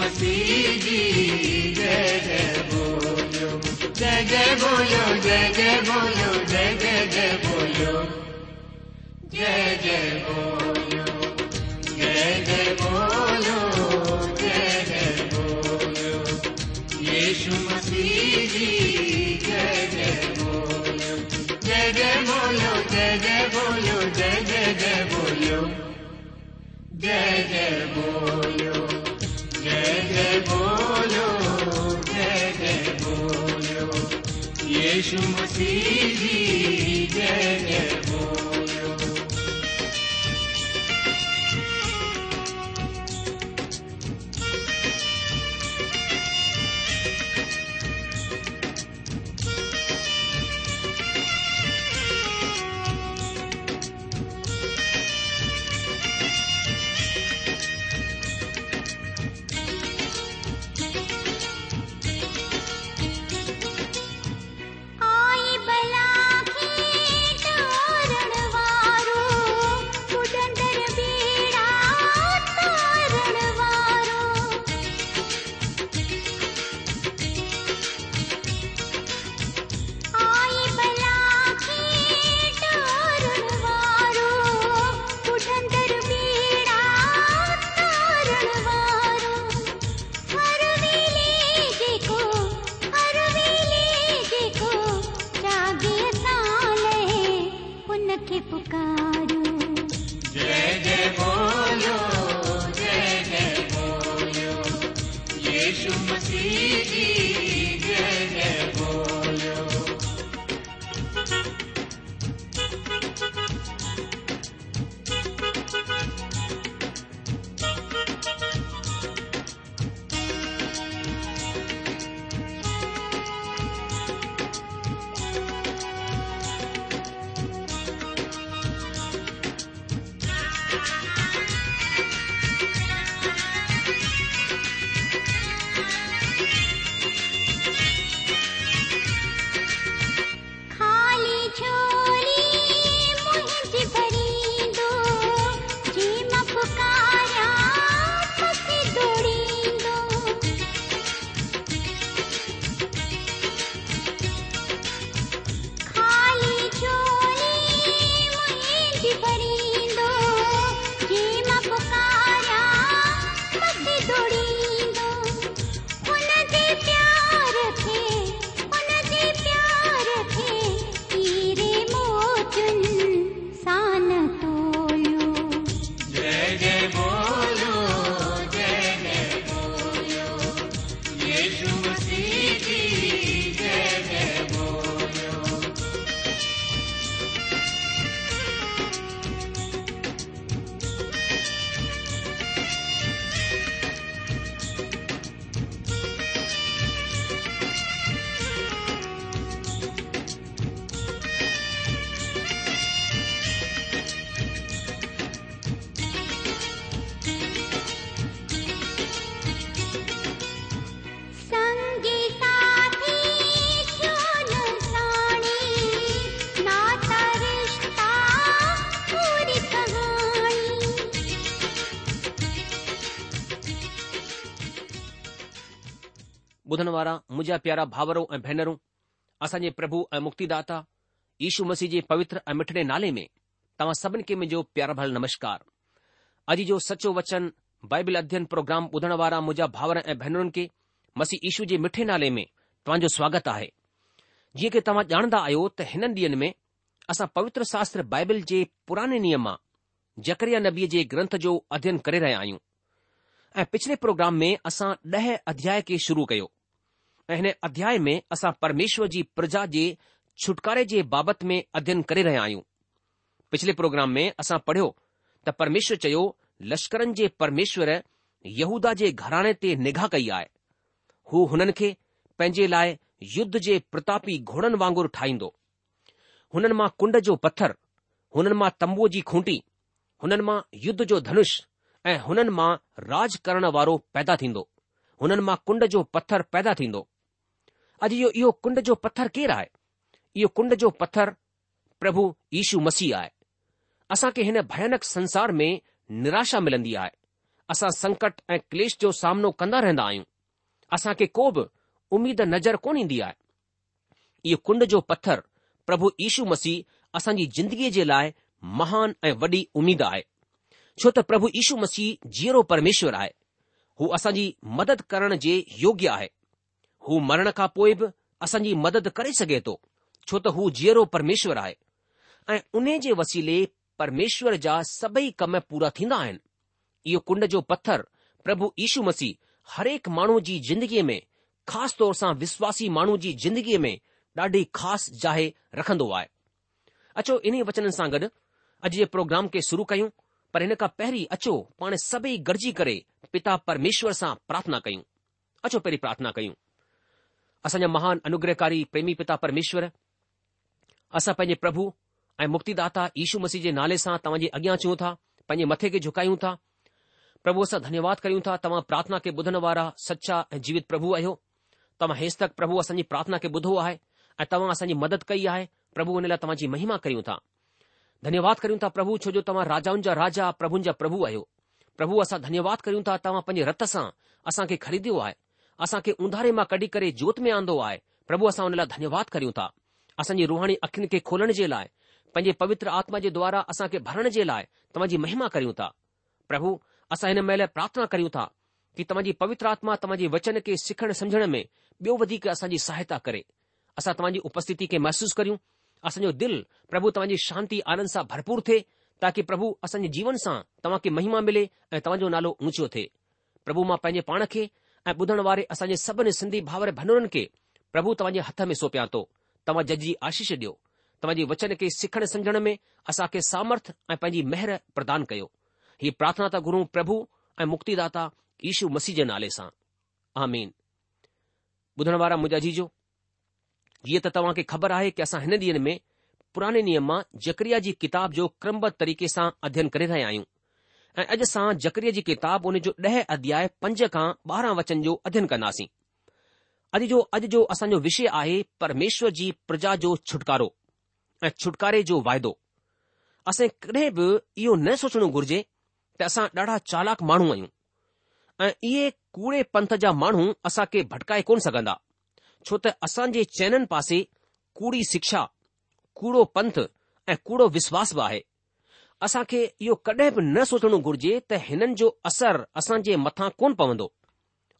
masidi dede boyo dede boyo dede boyo dede boyo dede boyo dede boyo dede boyo yesu masidi dede boyo dede boyo dede boyo dede boyo dede boyo Yeshua Mashiach. ॿुधण वारा मुंहिंजा प्यारा भाउरो ऐं भेनरूं असांजे प्रभु ऐं मुक्तिदाता यीशू मसीह जे पवित्र ऐं मिठड़े नाले में तव्हां सभिनि खे मुंहिंजो प्यार भल नमस्कार अॼु जो सचो वचन बाइबल अध्ययन प्रोग्राम ॿुधण वारा मुंहिंजा भाउर ऐं भेनरुनि खे मसीह ईशु जे मिठे नाले में तव्हांजो स्वागत आहे जीअं की तव्हां ॼाणंदा आहियो त हिननि ॾींहनि में असां पवित्र शास्त्र बाइबल जे पुराने नियम मां जकरिया नबीअ जे ग्रंथ जो अध्ययन करे रहिया आहियूं ऐं पिछले प्रोग्राम में असां ॾह अध्याय खे शुरू कयो ऐं हिन अध्याय में असां परमेश्वर जी प्रजा जे छुटकारे जे बाबति में अध्यन करे रहिया आहियूं पिछले प्रोग्राम में असां पढ़ियो त परमेश्वर चयो लश्करनि जे परमेश्वर यहूदा जे घराणे ते निगाह कई आहे हू हुननि खे पंहिंजे लाइ युद्ध जे प्रतापी घोड़नि वांगुरु ठाहींदो हुननि मां कुंड जो पत्थर हुननि मां तंबूअ जी खूंटी हुननि मां युद्ध जो धनुष ऐं हुननि मां राज करणु वारो पैदा थींदो हुननि मां कुंड जो पत्थर पैदा थींदो अॼु इहो इहो कुंड जो पथरु केरु आहे इहो कुंड जो पथर प्रभु यीशू मसीह आहे असांखे हिन भयानक संसार में निराशा मिलंदी आहे असां संकट ऐं क्लेश जो सामनो कंदा रहंदा आहियूं असांखे को बि उमेद नज़र कोन ईंदी आहे इहो कुंड जो पथरु प्रभु यीशू मसीह असांजी ज़िंदगीअ जे लाइ महान ऐं वॾी उमेद आहे छो त प्रभु यीशू मसीह जीअरो परमेश्वर आहे हू असांजी मदद करण जे योग्य आहे हू मरण खां पोइ बि असांजी मदद करे सघे थो छो त हू जीअरो परमेश्वर आहे ऐं उन जे वसीले परमेश्वर जा सभई कम पूरा थींदा आहिनि इहो कुंड जो पथर प्रभु यीशू मसीह हरेक माण्हू जी जिंदगीअ में ख़ासि तौर सां विश्वासी माण्हू जी जिंदगीअ में ॾाढी ख़ासि जाहे रखंदो आहे अचो इन वचननि सां गॾु अॼु जे प्रोग्राम खे शुरू कयूं पर हिन खां पहिरीं अचो पाण सभई गॾिजी करे पिता परमेश्वर सां प्रार्थना कयूं अचो पहिरीं प्रार्थना कयूं असांजा महान अनुग्रहकारी प्रेमी पिता परमेश्वर असां पंजे प्रभु ऐं मुक्तिदाता दाता यीशू मसीह जे नाले सां तव्हां जे अॻियां अचूं था पंहिंजे मथे खे झुकायूं था प्रभु असां धन्यवाद कयूं था तव्हां प्रार्थना खे बुधण वारा सच्चा ऐं जीवित प्रभु आहियो तव्हां हेस तक प्रभु असांजी प्रार्थना खे ॿुधो आहे ऐं तव्हां असांजी मदद कई आहे प्रभु हुन लाइ तव्हांजी महिमा करियूं था धन्यवाद कयूं था प्रभु छो जो तव्हां राजाउनि जा राजा प्रभु जा प्रभु आहियो प्रभु असां धन्यवाद करियूं था तव्हां पंहिंजे रत सां असां ख़रीद्यो आहे असां खे उंधारे मां कढी करे जोत में आंदो आहे प्रभु असां हुन लाइ धन्यवाद करियूं था असांजी रुहाणी अखियुनि खे खोलण जे लाइ पंहिंजे पवित्र आत्मा जे द्वारा असां खे भरण जे लाइ तव्हांजी महिमा करियूं था प्रभु असां हिन महिल प्रार्थना करियूं था कि तव्हांजी पवित्र आत्मा तव्हांजे वचन खे सिखण समझण में ॿियो वधीक असांजी सहायता करे असां तव्हांजी उपस्थिति खे महसूसु करियूं असांजो दिल प्रभु तव्हांजी शांती आनंद सां भरपूर थिए ताकी प्रभु असांजे जीवन सां तव्हांखे महिमा मिले ऐं तव्हांजो नालो ऊंचो थिए प्रभु मां पंहिंजे पाण खे ॿुधण वारे असांजे सभिनी सिंधी भावर भनरनि खे प्रभु तव्हांजे हथ में सौपया थो तव्हां जज जी आशीष ॾियो तव्हांजे वचन खे सिखण समझण में असांखे सामर्थ्य पंहिंजी महिर प्रदान कयो ही प्रार्थना त गुरु प्रभु ऐं मुक्तिदा ईशू मसीह जे नाले सां आमीन वारा ईअं त तव्हांखे ख़बर आहे की असां हिन ॾींहं में पुराणे नियम मां जकरिया जी किताब जो क्रमबत तरीक़े सां अध्यन करे रहिया आहियूं ऐं अॼु असां जकरीअ जी किताब उन जो ॾह अध्याय पंज खां ॿारहं वचन जो अध्यन कंदासीं अॼु जो अॼु जो असांजो विषय आहे परमेश्वर जी प्रजा जो छुटकारो ऐं छुटकारे जो वाइदो असें कॾहिं बि इहो न सोचणो घुर्जे त असां ॾाढा चालाक माण्हू आहियूं ऐं इहे कूड़े पंथ जा माण्हू असांखे भटकाए कोन सघंदा छो त असां जे चैननि पासे कूड़ी शिक्षा कूड़ो पंथ ऐं कूड़ो विश्वास बि आहे असां खे इहो कॾहिं बि न सोचणो घुर्जे त हिननि जो असर असां जे मथां कोन पवंदो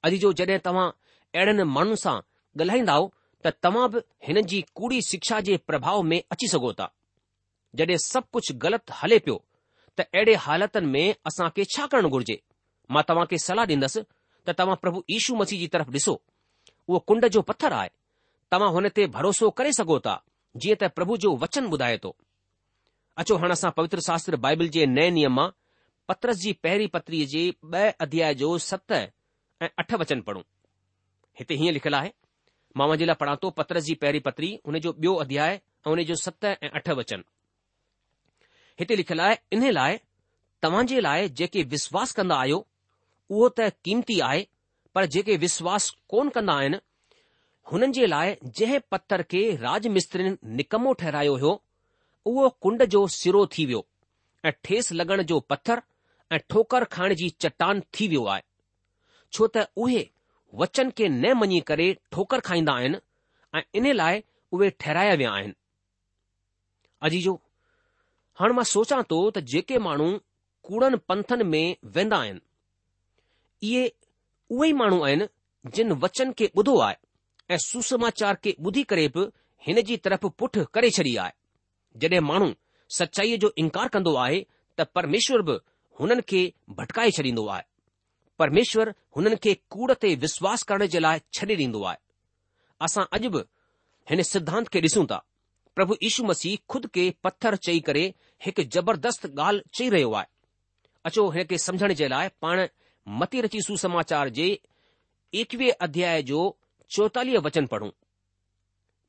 अॼु जो जॾहिं तव्हां अहिड़नि माण्हुनि सां ॻाल्हाईंदा त तव्हां बि हिननि जी कूड़ी शिक्षा जे प्रभाव में अची सघो था जॾहिं सभु कुझु ग़लति हले पियो त अहिड़े हालतुनि में असां खे छा करणु घुर्जे मां तव्हां खे सलाह ॾींदसि त तव्हां प्रभु यीशू मसीह जी तरफ़ ॾिसो उहो कुंड जो पथर आहे तव्हां हुन ते भरोसो करे सघो था जीअं त प्रभु जो वचन ॿुधाए थो अचो हाणे असां पवित्र शास्त्र बाइबिल जे नए नियम मां पत्रस जी पहिरीं पत्रीअ जे ब॒ अध्याय जो सत ऐं अठ वचन पढ़ूं हिते हीअं लिखियलु आहे मां वजे लाइ पढ़ा थो पत्रस जी पहिरीं पत्री हुन जो ॿियो अध्याय ऐं हुन जो सत ऐं अठ वचन हिते लिखियलु आहे इन लाइ तव्हां जे लाइ जेके विश्वास कंदा आहियो उहो त कीमती आहे पर जेके विश्वास कोन कंदा आहिनि हुननि जे लाइ जंहिं पत्थर खे राजमिस्त्रीनि निकमो ठहिरायो हो उहो कुंड जो सिरो थी वियो ऐं ठेस लॻण जो पत्थर ऐं ठोकर खाइण जी चट्टान थी वियो आहे छो त उहे वचन खे न मञी करे ठोकर खाईंदा आहिनि ऐं इन लाइ उहे ठहिराया विया आहिनि अजीजो हाणे मां सोचा थो त जेके माण्हू कूड़नि पंथनि में वेंदा आहिनि इहे उहेई माण्हू आहिनि जिन वचन खे ॿुधो आहे ऐं सुसमाचार खे ॿुधी करे बि हिन जी तरफ़ पुठि करे छॾी आहे जॾहिं माण्हू सचाईअ जो इनकार कंदो आहे त परमेश्वर बि हुननि खे भटकाए छॾींदो आहे परमेश्वर हुननि खे कूड़ ते विश्वास करण जे लाइ छॾे ॾींदो आहे असां अॼु बि हिन सिद्धांत खे ॾिसूं था प्रभु यीशू मसीह खुद खे पथर चई करे हिकु जबरदस्त ॻाल्हि चई रहियो आहे अचो हिन खे सम्झण जे लाइ पाण मती रची सुसमाचार जे एकवीह अध्याय जो चोएतालीह वचन पढ़ूं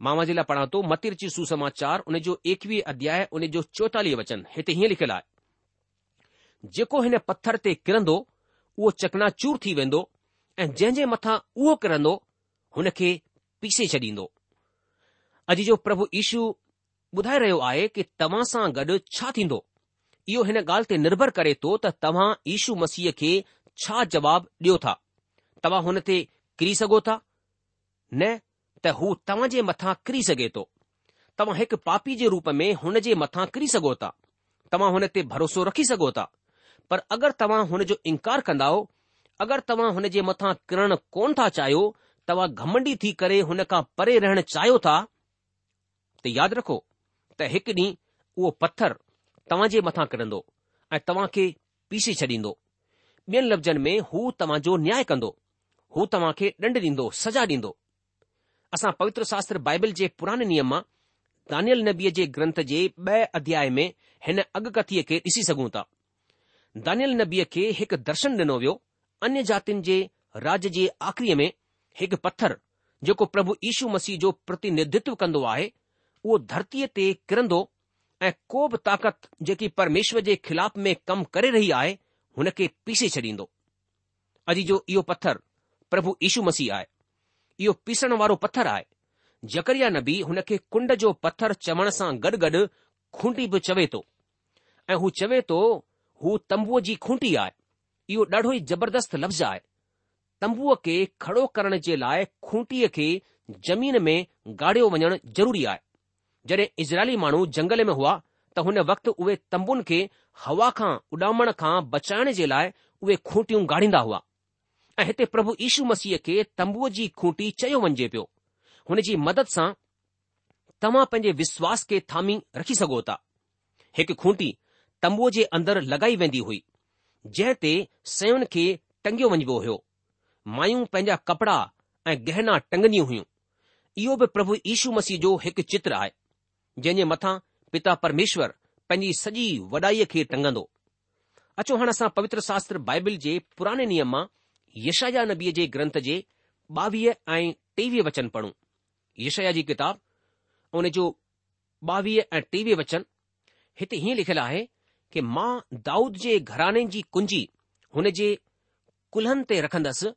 मामा जे लाइ पढ़ा थो मतिरची सुसमाचार उन जो एकवीह अध्याय उन जो चोएतालीह वचन हिते हीअं लिखियलु आहे जेको हिन पत्थर ते किरंदो उहो चकनाचूर थी वेंदो ऐं जंहिं जे मथां उहो किरंदो हुन खे पीसे छॾींदो अॼु जो प्रभु ईशू ॿुधाए रहियो आहे कि तव्हां सां गॾु छा थींदो इहो हिन ॻाल्हि ते निर्भर करे थो त तव्हां ईशू मसीह खे छा जवाबु ॾियो था तव्हां हुन ते किरी सघो था न त हू तव्हां जे मथां किरी सघे थो तव्हां हिकु पापी जे रूप में हुन जे मथां किरी सघो था तव्हां हुन ते भरोसो रखी सघो था पर अगरि तव्हां हुन जो इनकार कंदो अगरि तव्हां हुन जे मथां किरण कोन था चाहियो तव्हां घमंडी थी करे हुन खां परे रहण चाहियो था त यादि रखो त हिकु ॾींहुं उहो पत्थर तव्हां जे मथां किरंदो ऐं तव्हां खे पीसे छॾींदो ॿियनि लफ़्ज़नि में हू तव्हांजो न्याय कंदो हू तव्हां खे डंड ॾींदो सजा ॾींदो असां पवित्र शास्त्र बाइबल जे पुराणे नियम मां दानियल नबीअ जे ग्रंथ जे ॿ अध्याय में हिन अॻकथीअ खे ॾिसी सघूं था दानियल नबीअ खे हिकु दर्शन ॾिनो वियो अन्य जातियुनि जे राज्य जे आख़िरीअ में हिकु पत्थर जेको प्रभु यीशू मसीह जो प्रतिनिधित्व कंदो आहे उहो धरतीअ ते किरंदो ऐं को बि ताक़त जेकी परमेश्वर जे खिलाफ़ में कमु करे रही आहे हुन खे पीसे छॾींदो अॼु जो इहो पत्थर प्रभु यीशू मसीह आहे इहो पीसण वारो पत्थर आहे जकरिया नबी हुन खे कुंड जो पत्थर चवण सां गॾु गॾु खूंटी बि चवे थो ऐं हू चवे थो हू तंबूअ जी खूंटी आहे इहो ॾाढो ई ज़बरदस्त लफ़्ज़ आहे तंबूअ खे खड़ो करण जे लाइ खूंटीअ खे ज़मीन में गाड़ियो वञणु ज़रूरी आहे जॾहिं इज़राइली माण्हू जंगल में हुआ त हुन वक़्तु उहे तंबुनि खे हवा खां उॾामण खां बचाइण जे लाइ उहे खूंटियूं गाड़ींदा हुआ ऐं हिते प्रभु यीशू मसीह खे तंबूअ जी खूंटी चयो वञिजे पियो हुन जी मदद सां तव्हां पंहिंजे विश्वास खे थामी रखी सघो था हिकु खूंटी तंबूअ जे अंदरि लॻाई वेंदी हुई जंहिं ते सयुनि खे टंगियो वञबो हो मायूं पंहिंजा कपड़ा ऐं गहना टंगंदियूं हुयूं इहो बि प्रभु यीशू मसीह जो हिकु चित्र आहे जंहिं जे मथां पिता परमेश्वर पंहिंजी सॼी वॾाईअ खे टंगंदो अचो हाणे असां पवित्र शास्त्र बाइबिल जे पुराने नियम मां यशया नबीअ जे ग्रंथ जे ॿावीह ऐं टेवीह वचन पढ़ूं यशया जी किताब उन जो ॿावीह ऐं टेवीह वचन हिते हीअं लिखियलु आहे कि मां दाऊद जे घराने जी कुंजी हुन जे कुल्हनि ते रखंदसि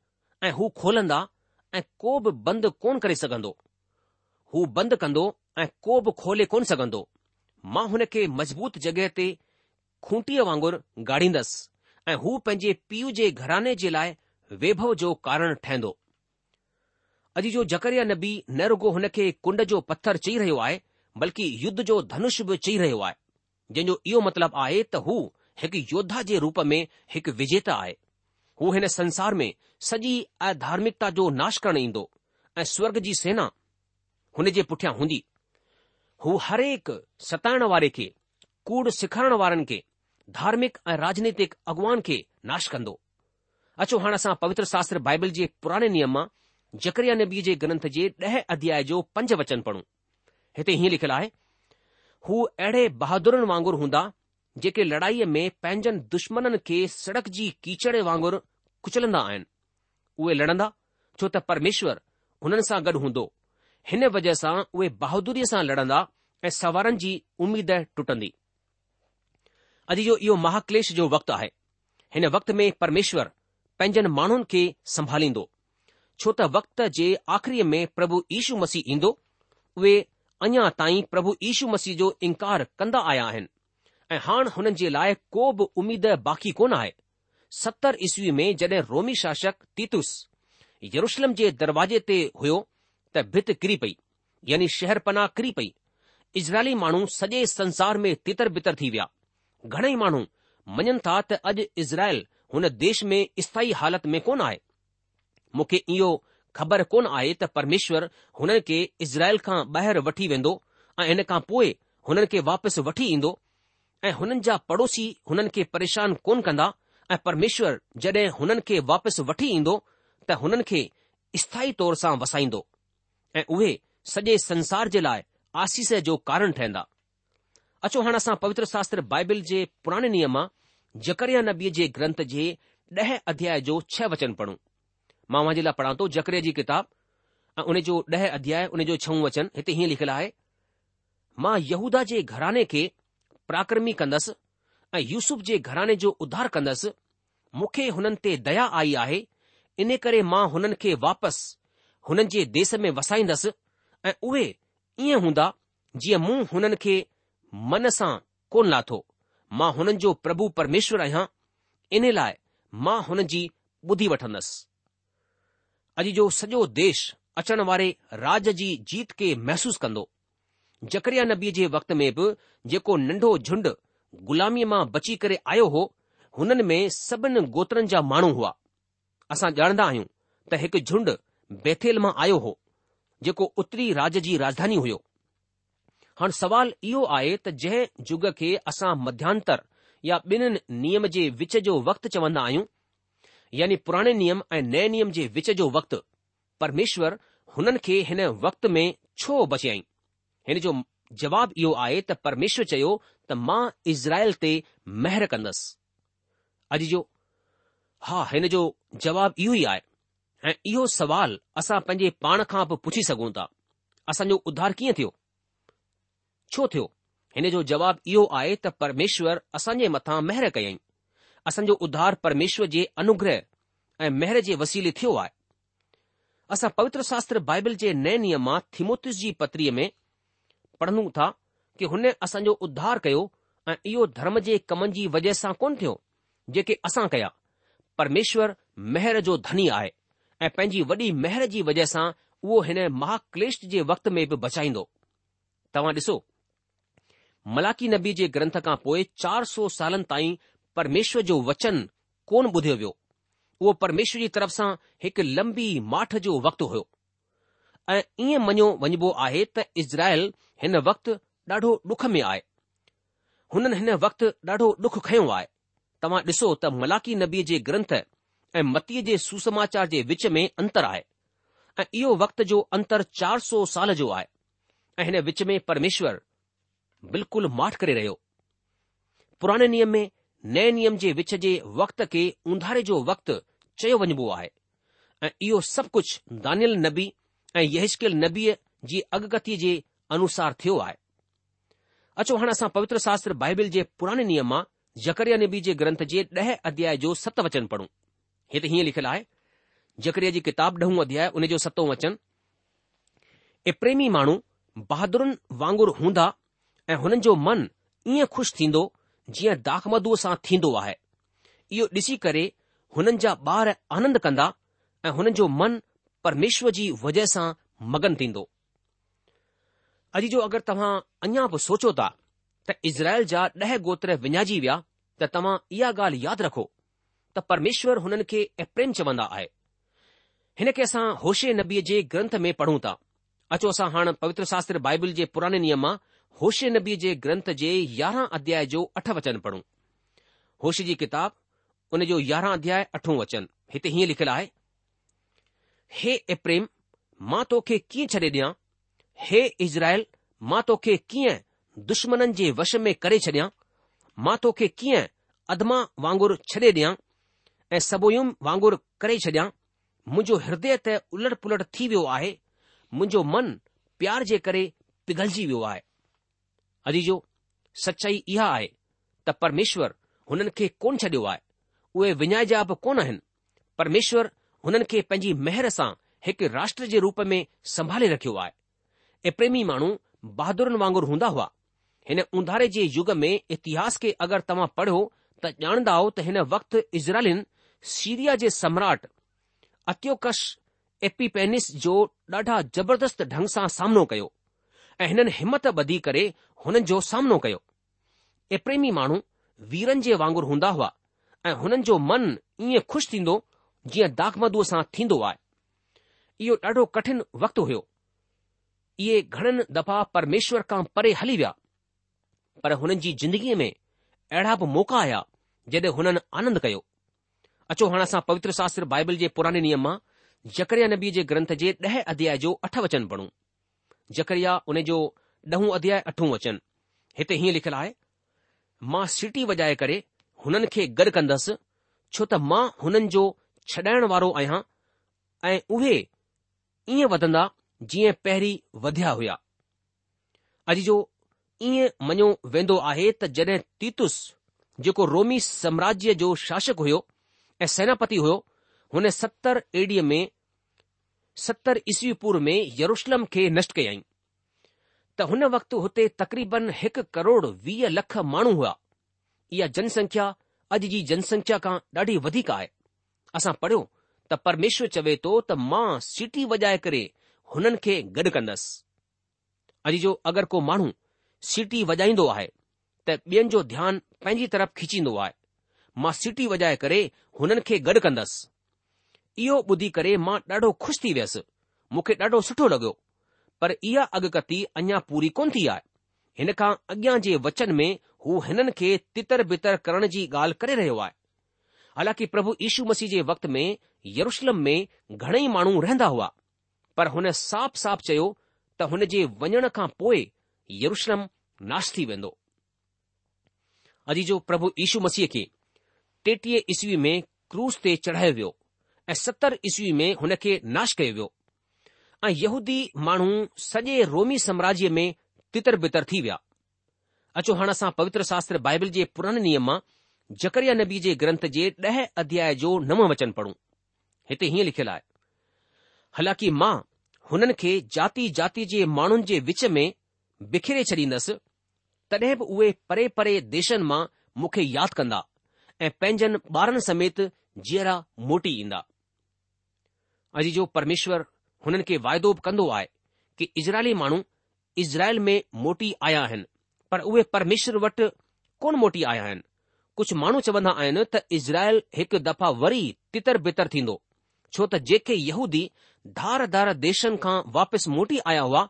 ऐं हू खोलंदा ऐं को बि बंदि कोन करे सघंदो हू बंदि कंदो ऐं को बि खोले कोन सघंदो मां हुन खे मज़बूत जॻहि ते खूंटीअ वांगुरु गाड़ींदसि ऐं हू पंहिंजे पीउ जे घराने जे लाइ वैभव जो कारण ठहिंदो अॼु जो जकरिया नबी न रुगो हुन खे कुंड जो पथर चई रहियो आहे बल्कि युद्ध जो धनुष बि चई रहियो आहे जंहिंजो इहो मतिलबु आहे त हू हिकु जे रूप में हिकु विजेता आहे हू हिन संसार में सॼी अधार्मिकता धार्मिकता जो नाश करणु ईंदो ऐं स्वर्ग जी सेना हुन जे पुठियां हूंदी हू हरेक सताइण वारे खे कूड़ सेखारण वारनि खे धार्मिक ऐं राजनैतिक अॻुवान खे नाश कंदो अचो हाणे असां पवित्र शास्त्र बाइबल जे पुराणे नियम मां जकरिया नबी जे ग्रंथ जे ॾह अध्याय जो पंज वचन पढ़ूं हिते हीअं लिखियलु आहे हू अहिड़े बहादुरनि वांगुरु हूंदा जेके लड़ाईअ में पंहिंजनि दुश्मननि खे सड़क जी कीचड़े वांगुरु कुचलंदा आहिनि उहे लड़ंदा छो त परमेश्वर हुननि सां गॾु हूंदो हिन वजह सां उहे बहादुरीअ सां लड़ंदा ऐं सवारनि जी उमीद टुटंदी अॼु जो इहो महाक्लेश जो वक़्तु आहे हिन वक़्त में परमेश्वर पंहिंजनि माण्हुनि खे संभालींदो छो त वक़्त जे आख़िरीअ में प्रभु यीशू मसीह ईंदो उहे अञा ताईं प्रभु यीशू मसीह जो इनकार कंदा आया आहिनि ऐं हाणे हुननि जे लाइ को बि उमीद बाक़ी कोन आहे सतर ईस्वी में जड॒हिं रोमी शासक तीतुस यरुशलम जे दरवाजे ते हुयो त भित किरी पई यानी शहर पनाह किरी पई इज़राइली माण्हू सॼे संसार में तितर बितर थी विया घणेई माण्हू मञनि था त अॼु इज़राइल हुन देश में स्थाय हालति में कोन आहे मूंखे इहो ख़बर कोन आहे त परमेश्वर हुननि खे इज़राइल खां ॿाहिरि वठी वेंदो ऐं इन खां पोइ हुननि खे वापसि वठी ईंदो ऐं हुननि जा पड़ोसी हुननि खे परेशान कोन कंदा ऐं परमेश्वर जड॒हिं हुननि खे वापसि वठी ईंदो त हुननि खे स्थाय तौर सां वसाईंदो ऐं उहे सॼे संसार जे लाइ आसीस जो कारण ठहंदा अचो हाणे असां पवित्र शास्त्र बाइबिल जे पुराणे नियम मां जकरिया नबीअ जे ग्रंथ जे ॾह अध्याय जो छह वचन पढ़ूं मां मुंहिंजे लाइ पढ़ां थो जकरे जी किताब ऐं उन जो ॾह अध्याय उन जो छऊं वचन हिते हीअं लिखियलु आहे मां यहूदा जे घराने खे प्राक्रमी कंदसि ऐं यूसुफ जे घराने जो उधार कंदसि मूंखे हुननि ते दया आई आहे इन करे मां हुननि खे वापसि हुननि जे देस में वसाईंदसि ऐं उहे ईअं हूंदा जीअं मूं हुननि खे मन सां कोन लाथो मां हुननि जो प्रभु परमेश्वर आहियां इन लाइ मां हुन जी ॿुधी वठंदसि अॼु जो सॼो देश अचण वारे राज जी जीत खे महसूसु कंदो जकरिया नबीअ जे वक़्त में बि जेको नंढो झुंड गुलामीअ मां बची करे आयो हो हुननि में सभिनि गोत्रनि जा माण्हू हुआ असां ॼाणंदा आहियूं त हिकु झुंड बेथेल मां आयो हो जेको उत्तरी राज जी राजधानी हुयो हाणे सवाल इहो आहे त जंहिं युग खे असां मध्यांतर या ॿिन्हिनि नियम जे विच जो वक़्तु चवंदा आहियूं यानी पुराणे नियम ऐं नए नियम जे विच जो वक़्तु परमेश्वर हुननि खे हिन वक़्त में छो बचियई हिन जो जवाब इहो आहे त परमेश्वर चयो त मां इज़राइल ते महर कंदसि अॼु जो हा हिन जो जवाबु इहो ई आहे ऐं इहो सवाल असां पंहिंजे पाण खां बि पुछी सघूं था असांजो उधार कीअं थियो छो थियो हिन जो जवाब इहो आहे त परमेश्वर असां मथां महर कयई असांजो उध्धार परमेश्वर जे अनुग्रह ऐं मेहर जे वसीले थियो आहे असां पवित्र शास्त्र बाइबिल जे नए नियम मां थीमोथिस जी पत्रीअ में पढ़ूं था कि हुन असांजो उध्धार कयो ऐं इहो धर्म जे कमनि जी वजह सां कोन्ह थियो जेके असां कया परमेश्वर महर जो धनी आहे ऐं पंहिंजी वॾी महर जी वजह सां उहो हिन महाक्लेष्ट जे वक़्त में बि बचाईंदो तव्हां ॾिसो मलाकी नबी जे ग्रंथ खां पोइ चार सौ सालनि ताईं परमेश्वर जो वचन कोन ॿुधियो वियो उहो परमेश्वर जी तरफ़ सां हिकु लंबी माठ जो वक़्तु हुयो ऐं ईअं मञियो वञिबो आहे त इज़राइल हिन वक़्तु ॾाढो डुख में आहे हुननि हिन वक़्तु ॾाढो डुख खयो आहे तव्हां ॾिसो त मलाकी नबी जे ग्रंथ ऐं मतीअ जे सुसमाचार जे विच में अंतर आहे ऐं इहो वक्त जो अंतर चार सौ साल जो आहे ऐं हिन विच में परमेश्वरु बिल्कुलु माठ करे रहियो पुराणे नियम में नए नियम जे विच जे वक़्त खे उंधारे जो वक़्तु चयो वञिबो आहे ऐं इहो सभु कुझु दानियल नबी ऐं यशकिल नबीअ जी अगकथीअ जे अनुसार थियो आहे अचो हाणे असां पवित्र शास्त्र बाइबिल जे पुराणे नियम मां ज़करिया नबी जे ग्रंथ जे ॾह अध्याय जो सत वचन पढ़ूं हिते हीअं लिखियलु आहे ज़करिया जी किताब ॾहों अध्याय उन जो सतो वचन ए प्रेमी माण्हू बहादुरनि वांगुरु हूंदा ऐं हुननि जो मन ईअं ख़ुशि थींदो जीअं दाखमदूअ सां थींदो आहे इहो ॾिसी करे हुननि जा ॿार आनंद कंदा ऐं हुननि जो मन परमेश्वर जी वजह सां मगन थींदो अॼु जो अगरि तव्हां अञा बि सोचो था त इज़राइल जा ॾह गोत्र विञाइजी विया त तव्हां इहा ॻाल्हि यादि रखो त परमेश्वर हुननि खे ऐं प्रेम चवंदा आहे हिन खे असां होशे नबीअ जे ग्रंथ में पढ़ूं था अचो असां हाणे पवित्र शास्त्र बाइबिल जे पुराणे नियम मां होशे नबी जे ग्रंथ जे यारहां अध्याय जो अठ वचन पढ़ूं होश जी किताब उन जो यारहां अध्याय अठो वचन हिते हीअं लिखियलु आहे हे ए प्रेम मां तोखे कीअं छॾे ॾियां हे इज़राइल मां तोखे कीअं दुश्मन जे वश में करे छॾियां मां तोखे कीअं अदमा वांगुरु छॾे ॾियां ऐं सबोयूम वांगुरु करे छडिया मुंहिंजो हृदय त उलट पुलट थी वियो आहे मुंहिंजो मन प्यार जे करे पिघलजी वियो आहे अजीजो सचाई इहा आहे त परमेश्वर हुननि खे कोन छडि॒यो आहे उहे विञाइजा बि कोन आहिनि परमेश्वर हुननि खे पंहिंजी मेहर सां हिकु राष्ट्र जे रूप में संभाले रखियो आहे ऐं प्रेमी माण्हू बहादुरनि वांगुरु हूंदा हुआ हिन उंधारे जे युग में इतिहास खे अगरि तव्हां पढ़ियो त ॼाणदांव त हिन वक़्तु इज़राइलिन सीरिया जे सम्राट अत्योकश एपीपेनिस जो ॾाढा ज़बरदस्त ढंग सां सामनो कयो ऐं हिननि हिमत ॿधी करे हुननि जो सामनो कयो इमी माण्हू वीरनि जे वांगुरु हूंदा हुआ ऐं हुननि जो मन ईअं खु़शि थींदो जीअं दाख़ूअ सां थींदो आहे इहो ॾाढो कठिन वक़्तु हुयो इहे घणनि दफ़ा परमेश्वर खां परे हली विया पर हुननि जी ज़िंदगीअ में अहिड़ा बि मौका आया जॾहिं हुननि आनंद कयो अचो हाणे असां पवित्र शास्त्र बाइबल जे पुराणे नियम मां जकरिया नबी जे ग्रंथ जे ॾह अध्याय जो अठ वचन पढ़ूं जकरिया उन जो ॾह अध्याय अठूं अचनि हिते हीअं लिखियलु आहे मां सिटी वॼाए करे हुननि खे गॾु कंदसि छो त मां हुननि जो छॾाइण वारो आहियां ऐं उहे ईअं वधंदा जीअं पहिरीं वधिया हुया अॼु जो ईअं मञियो वेंदो आहे त जॾहिं तीतुस जेको रोमी साम्राज्य जो शासक हुयो ऐं सेनापति हुयो हुन सतरि एडीअ में सतर ईसवी पुर में यरुशलम खे नष्ट कयाई त हुन वक़्ति हुते तक़रीबन हिकु करोड़ वीह लख माण्हू हुआ इहा जनसंख्या अॼु जी जनसंख्या खां ॾाढी वधीक आहे असां पढ़ियो त परमेश्वर चवे थो त मां सिटी वॼाए करे हुननि खे गॾु कंदुसि अॼु जो अगरि को माण्हू सिटी वॼाईंदो आहे त ॿियनि जो ध्यानु पंहिंजी तरफ़ खिचींदो आहे मां सिटी वॼाए करे हुननि खे गॾु कंदुसि इहो ॿुधी करे मां ॾाढो ख़ुशि थी वियसि मूंखे ॾाढो सुठो लॻो पर इहा अॻकथी अञा पूरी कोन थी आहे हिन खां अॻियां जे वचन में हू हिननि खे तितर बितर करण जी ॻाल्हि करे रहियो आहे हालांकि प्रभु यीशू मसीह जे वक़्त में यरुशलम में घणेई माण्हू रहंदा हुआ पर हुन साफ़ साफ़ चयो त हुन जे वञण खां पोइ यरुशलम नाश थी वेंदो अॼु जो प्रभु यीशू मसीह खे टेटीह ईस्वी में क्रूस ते चढ़ायो वियो ऐं सतर ईस्वी में हुन खे नाश कयो वियो ऐं यहूदी माण्हू सॼे रोमी साम्राज्य में तितर बितर थी विया अचो हाणे असां पवित्र शास्त्र बाइबल जे पुराणे नियम मां जकरिया नबी जे ग्रंथ जे ॾह अध्याय जो नव वचन पढ़ूं हिते हीअं लिखियलु आहे हालाकि मां हुननि खे जाति जाति जे माण्हुनि जे विच में बिखेरे छॾींदसि तॾहिं बि उहे परे परे देशनि मां मूंखे यादि कंदा ऐं पंहिंजनि ॿारनि समेत जीअरा मोटी ईंदा अजी जो परमेश्वर हुननि खे वाइदो बि कंदो आहे कि इज़राइली माण्हू इज़राइल में मोटी आया आहिनि पर उहे परमेश्वर वटि कोन मोटी आया आहिनि कुझु माण्हू चवंदा आहिनि त इज़राइल हिकु दफ़ा वरी तितर बितर थींदो छो त जेके यहूदी धार धार देशनि खां वापसि मोटी आया हुआ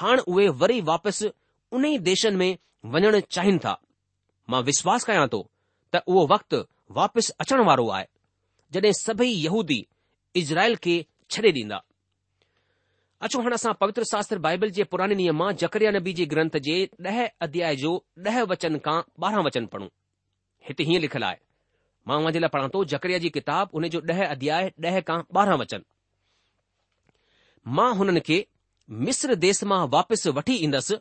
हाणे उहे वरी वापसि उन ई देशनि में वञणु चाहिनि था मां विश्वास कयां थो त उहो वक़्तु वापसि अचण वारो आहे जॾहिं सभई यहूदी इज़राइल खे छॾे ॾींदा अचो हाणे असां पवित्र शास्त्र बाइबल जे पुराणे नियम मां जकरिया नबी जे ग्रंथ जे ॾह अध्याय जो ॾह वचन खां ॿारहं वचन पढ़ूं हिते हीअं लिखियलु आहे मां उन जे लाइ पढ़ां थो जकरिया जी किताब हुन जो ॾह अध्याय ॾह खां ॿारहं वचन मां हुननि खे मिस्र देस मां वापसि वठी ईंदसि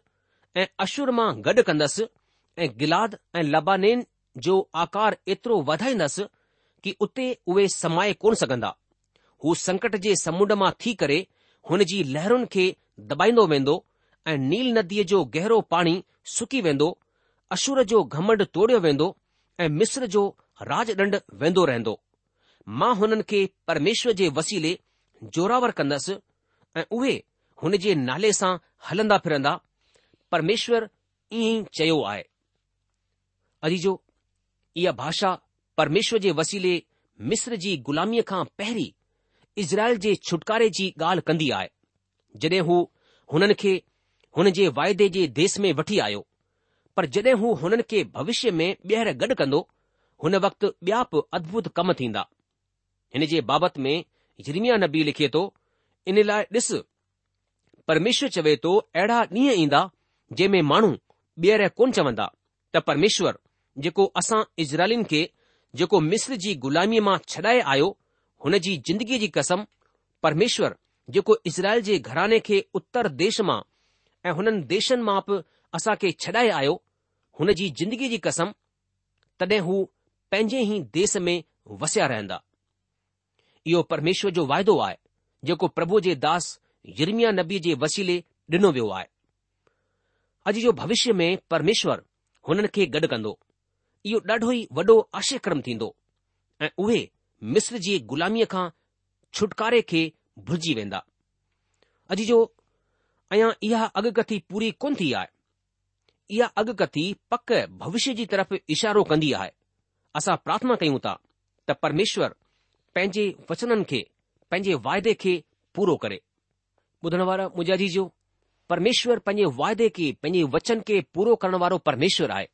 ऐं अशुर मां गॾु कंदसि ऐं गिलाद ऐं लबानेन जो आकार एतिरो वधाईंदसि कि उते उहे समाए कोन सघंदा हू संकट जे समुंड मां थी करे हुन जी लहरुनि खे दॿाईंदो वेंदो ऐं नील नदीअ जो गहरो पाणी सुकी वेंदो अशुर जो घमंड तोड़ियो वेंदो ऐं मिस्र जो राज ॾंढ वेंदो रहंदो मां हुननि खे परमेश्वर जे वसीले जोरावर कंदसि ऐं उहे हुन जे नाले सां हलंदा फिरंदा परमेश्वर ईअं ई चयो आहे अजी जो इहा भाषा परमेश्वर जे वसीले मिस्र जी ग़ुलामीअ खां पहिरीं इज़राइल जे छुटकारे जी ॻाल्हि कंदी आहे जॾहिं हू हुननि खे हुन जे वाइदे जे देस में वठी आयो पर जॾहिं हू हुननि खे भविष्य में ॿीहर गॾु कंदो हुन वक़्तु ॿिया बि अद्भुत कम थींदा हिन जे बाबति में जरमिया नबी लिखे थो इन लाइ ॾिस परमेश्वर चवे थो अहिड़ा ॾींहं ईंदा जेंहिं में माण्हू ॿीहर कोन चवंदा त परमेश्वर जेको असां इज़राइलिन खे जेको मिस्र जी ग़ुलामीअ मां छॾाए आयो हुन जी जिंदगीअ जी कसम परमेश्वर जेको इज़राइल जे घराने खे उत्तर देश मां ऐं हुननि देशनि मां बि असां खे छॾाए आयो हुन जी जिंदगीअ जी कसम तॾहिं हू पंहिंजे ई देस में वसिया रहंदा इहो परमेश्वर जो वाइदो आहे जेको प्रभु जे दास यरमिया नबी जे वसीले ॾिनो वियो आहे अॼु जो भविष्य में परमेश्वर हुननि खे गॾु कंदो इहो ॾाढो ई वॾो आशयक्रम थींदो ऐं उहे मिस्र जी ग़ुलामीअ खां छुटकारे खे भुलिजी वेंदा अॼु जो अञा इहा अगकथी पूरी कोन थी आहे इहा अगकथी पक भविष्य जी तरफ़ इशारो कंदी आहे असां प्रार्थना कयूं था त परमेश्वर पंहिंजे वचननि खे पंहिंजे वाइदे खे पूरो करे ॿुधण वारा मुंहिंजा जो परमेश्वर पंहिंजे वाइदे खे पंहिंजे वचन खे पूरो करण वारो परमेश्वर आहे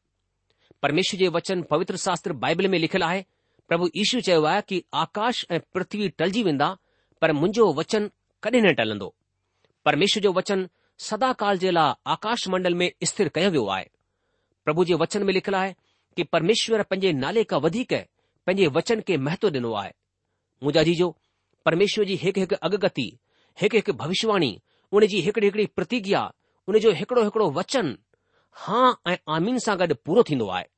परमेश्वर जे वचन पवित्र शास्त्र बाइबल में लिखियलु आहे પ્રભુ ઈશુ કહેવા કે આકાશ એ પૃથ્વી તળજી વિના પર મુંજો વચન કદી ન ટળંદો પરમેશ્વર જો વચન સદાકાલ જેલા આકાશ મંડળ મે સ્થિર કયો હોય આય પ્રભુ જે વચન મે લખલા હે કે પરમેશ્વર પંજે નાલે કા વધીક હે પંજે વચન કે મહત્વ દિનુ આય મુજાજી જો પરમેશ્વરજી હક હક અગતિ હક હક ભવિષ્યવાણી ઉનેજી હકડ હકડી પ્રતિજ્ઞા ઉને જો હકડો હકડો વચન હા એ આમીન સાગર પૂરો થિંદો આય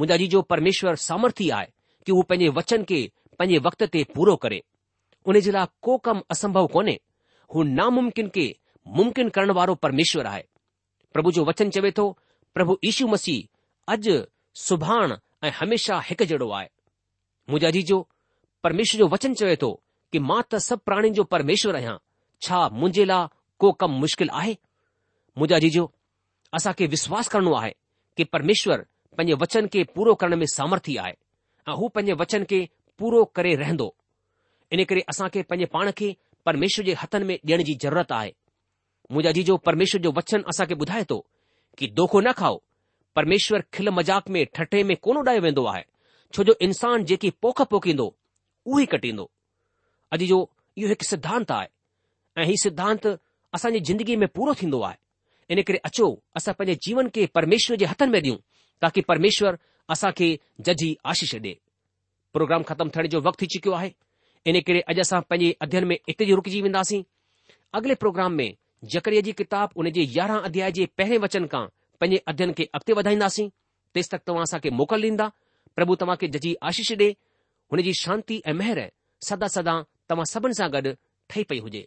મુજાજી જો પરમેશ્વર સામર્થ્ય આય कि हू पंहिंजे वचन के पैंजे वक़्त ते पूरो करे उन जे लाइ को कमु असंभव कोन्हे हू नामुमकिन के मुमकिन करण वारो परमेश्वर आहे प्रभु जो वचन चवे थो प्रभु ईशू मसीह अॼु सुभाण ऐं हमेशा हिकु जहिड़ो आहे मुजा जीजो परमेश्वर जो वचन चवे थो कि मां त सभु प्राणिन जो परमेश्वरु आहियां छा मुंहिंजे लाइ को कमु मुश्किल आहे मुजा जीजो असां खे विश्वास करणो आहे कि परमेश्वरु पंहिंजे वचन के पूरो करण में सामर्थी आहे ऐं हू पंहिंजे वचन खे पूरो करे रहंदो इन करे असां खे पंहिंजे पाण खे परमेश्वर जे हथनि में ॾियण जी ज़रूरत आहे मुंहिंजो अॼु जो परमेश्वर जो वचन असां खे ॿुधाए थो कि दोखो न खाओ परमेश्वर खिल मज़ाक में ठटे में कोन उॾाए वेंदो आहे छो जो इंसानु जेकी पोख पोखींदो उहो ई कटींदो अॼु जो इहो हिकु सिद्धांत आहे ऐं हीउ सिद्धांत असांजी ज़िंदगी में पूरो थींदो आहे इन करे अचो असां पंहिंजे जीवन खे परमेश्वर जे हथनि में ॾियूं ताकी असांखे जजी आशिष डे प्रोग्राम ख़तमु थियण जो वक़्तु थी चुकियो आहे इन करे अॼु असां पंहिंजे अध्ययन में इत जी रुकजी वेंदासीं अॻिले प्रोग्राम में जकरीअ जी किताब हुन जे यारहां अध्याय जे पहिरें वचन खां पंजे अध्यन खे अॻिते वधाईंदासीं तेसि तक तव्हां असां मोकल ॾींदा प्रभु तव्हां खे जजी आशिष डिए हुनजी शांति ऐं मेहर सदा सदा तव्हां सभिनि सां गॾु ठही पई हुजे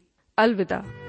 अलविदा